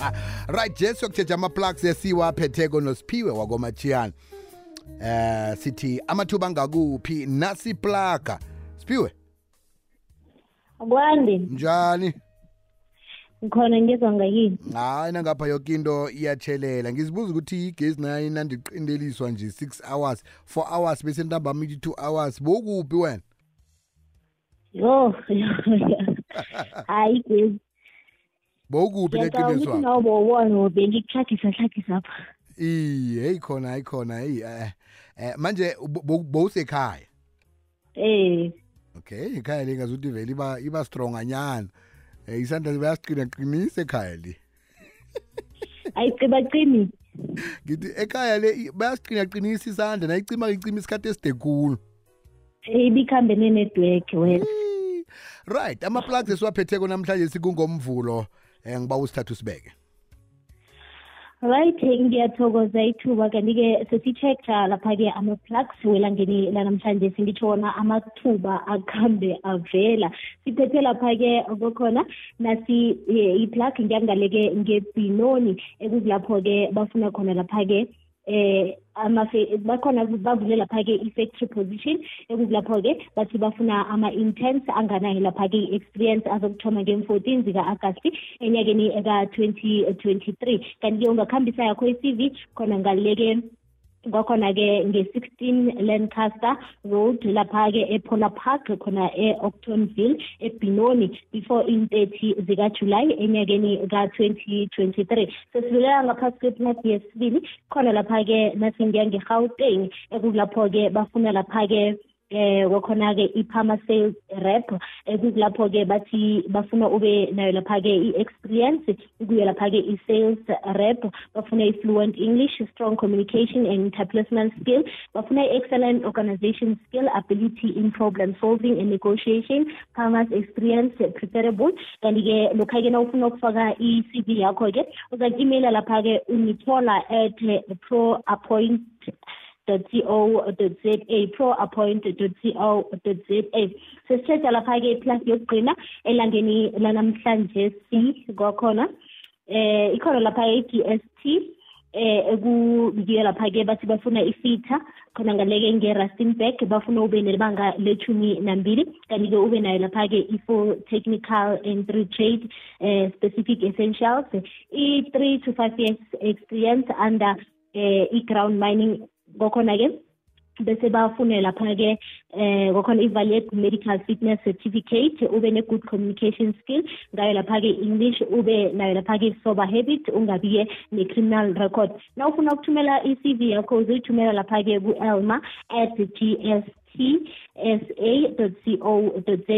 right je siyokutsheja ama-plugs esiwaphetheko nosiphiwe wakomachiyana eh sithi amathuba angakuphi nasiplaga. Siphiwe Kwande njani? Ngikhona ngizwa ngakini. hayi nangapha yoke into iyatshelela. Ngizibuza ukuthi igezi nayo inandiqindeliswa nje 6 hours 4 hours bese ntambama ithi 2 hours. Bokuphi wena? Yo. Hayi gezi. Bokuphi Ngiyacabanga ukuthi neqiniswa nawe bowona bengikuhlagisa hlagisa apha. iye hey khona hayi khona hey eh eh, manje bowusekhaya Eh. okay ekhaya le ngazuthi vele iba iba strong anyana eh isandla bayasiqina qinisa ekhaya le Ayiqiba qini. ngithi ekhaya le i- bayasiqina qinisa isandla nayicima icima isikhathi eside khulu Eh ibikhambene network wena. Eee, right ama-plugs esiwaphetheko namhlanje sikungomvulo um ngiba usithathu sibeke Right ngiyathokoza ithuba kanti ke sesicheck-a lapha ke ama-plugs welangeni lanamhlanje singitsho wona amathuba akhambe avela. Siphethe lapha ke kokhona nasi eh, i-plug ngiyangale ke ngebhinoni ekukulapho ke bafuna khona lapha ke eh amafe bakhona bavule lapha ke i-factory position ekukulapho ke bathi bafuna ama-intense anganayo lapha ke i-experience azokuthoma nge-14 zika-agasti enyakeni ka-2023 kanti-ke ungakhambisa yakho i-cv khona ngaleke kwakhona-ke nge-16 lancaster road lapha-ke epolar park khona e-octonville ebinoni before in-30 zikajulayi enyakeni ka-2023 sesidlulela ngaphasi kweplati yesibili khona lapha-ke nasingiya nge-gauteng ekukulapho-ke bafuna lapha-ke eh kwakhona-ke i-pharma sales rep ekukulapho-ke bathi bafuna ube nayo lapha-ke i-experience kuyo lapha-ke i-sales rep bafuna i-fluent english strong communication and interpersonal skill. Bafuna i-excellent organization skill ability in problem solving and negotiation farmers experience preferable. Kanti-ke lokha-ke na ufuna ukufaka i-cv yakho-ke uzaku-emaila lapha-ke unithola at pro appoint co.za pro-appoint.co.za sesitsheda lapha-ke plus yokugcina elangeni lanamhlanje si kwakhona eh ikhona lapha i-DST eh ekuyiyo lapha-ke bathi bafuna ifitha khona ngaleke nge-rustenburg bafuna ube nebanga lethumi nambili. Kanti-ke ube nayo lapha-ke i-four technical and three trade eh specific essentials. I-three to five years experience under eh i-ground mining kwakhona-ke bese bafune lapha-ke eh kwakhona i-valid medical fitness certificate ube ne-good communication skill ngayo lapha-ke english ube nayo lapha-ke sober habit ungabi-ke ne-criminal record. Na ufuna ukuthumela i-cv yakho uzoyithumela lapha-ke ku-elma at g s tsa.co.za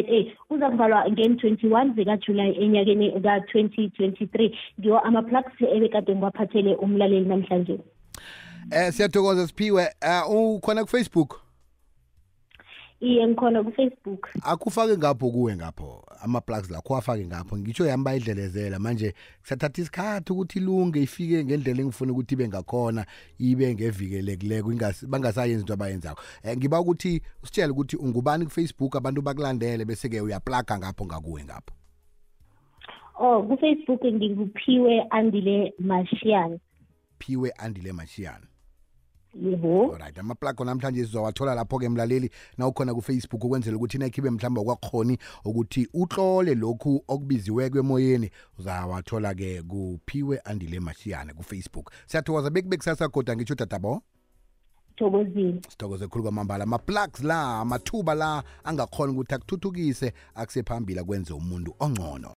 uza kuvalwa ngen-21 zikajulayi enyakeni ka-2023 ngiwo ama-plugs ebekade ngiwaphathele umlaleli namhlanje eh siyathokoza siphiwe eh ukhona ku-facebook? Iye ngikhona kufacebook. Akufake ngapho kuwe ngapho. Ama-plugs lakho afake ngapho. Ngitsho yami bayidlelezela. Manje kusathatha isikhathi ukuthi ilunge ifike ngendlela engifuna ukuthi ibe ngakhona ibe ngevikelekileko ingasi- bangasayenzi into abayenzako. Um ngiba ukuthi usitshele ukuthi ungubani kufacebook abantu bakulandele bese-ke uyaplaga ngapho ngakuwe ngapho. Oh kufacebook ngikuphiwe andile mashian phiwe andile mashiyana yebo. Alright amaplago namhlanje sizowathola lapho-ke mlaleli. Na ukhona kufacebook ukwenzela ukuthi nakhibe mhlawumbe okwakhoni ukuthi utlole lokhu okubiziweko emoyeni uzawathola-ke kuphiwe andile mashiyane kufacebook. Siyathokoza bekube kusasa goda ngitsho tatabo thokozile sithokoze khulu kwamambala. Ama-plugs la amathuba la angakhona ukuthi akuthuthukise akusephambili akwenze umuntu ongcono.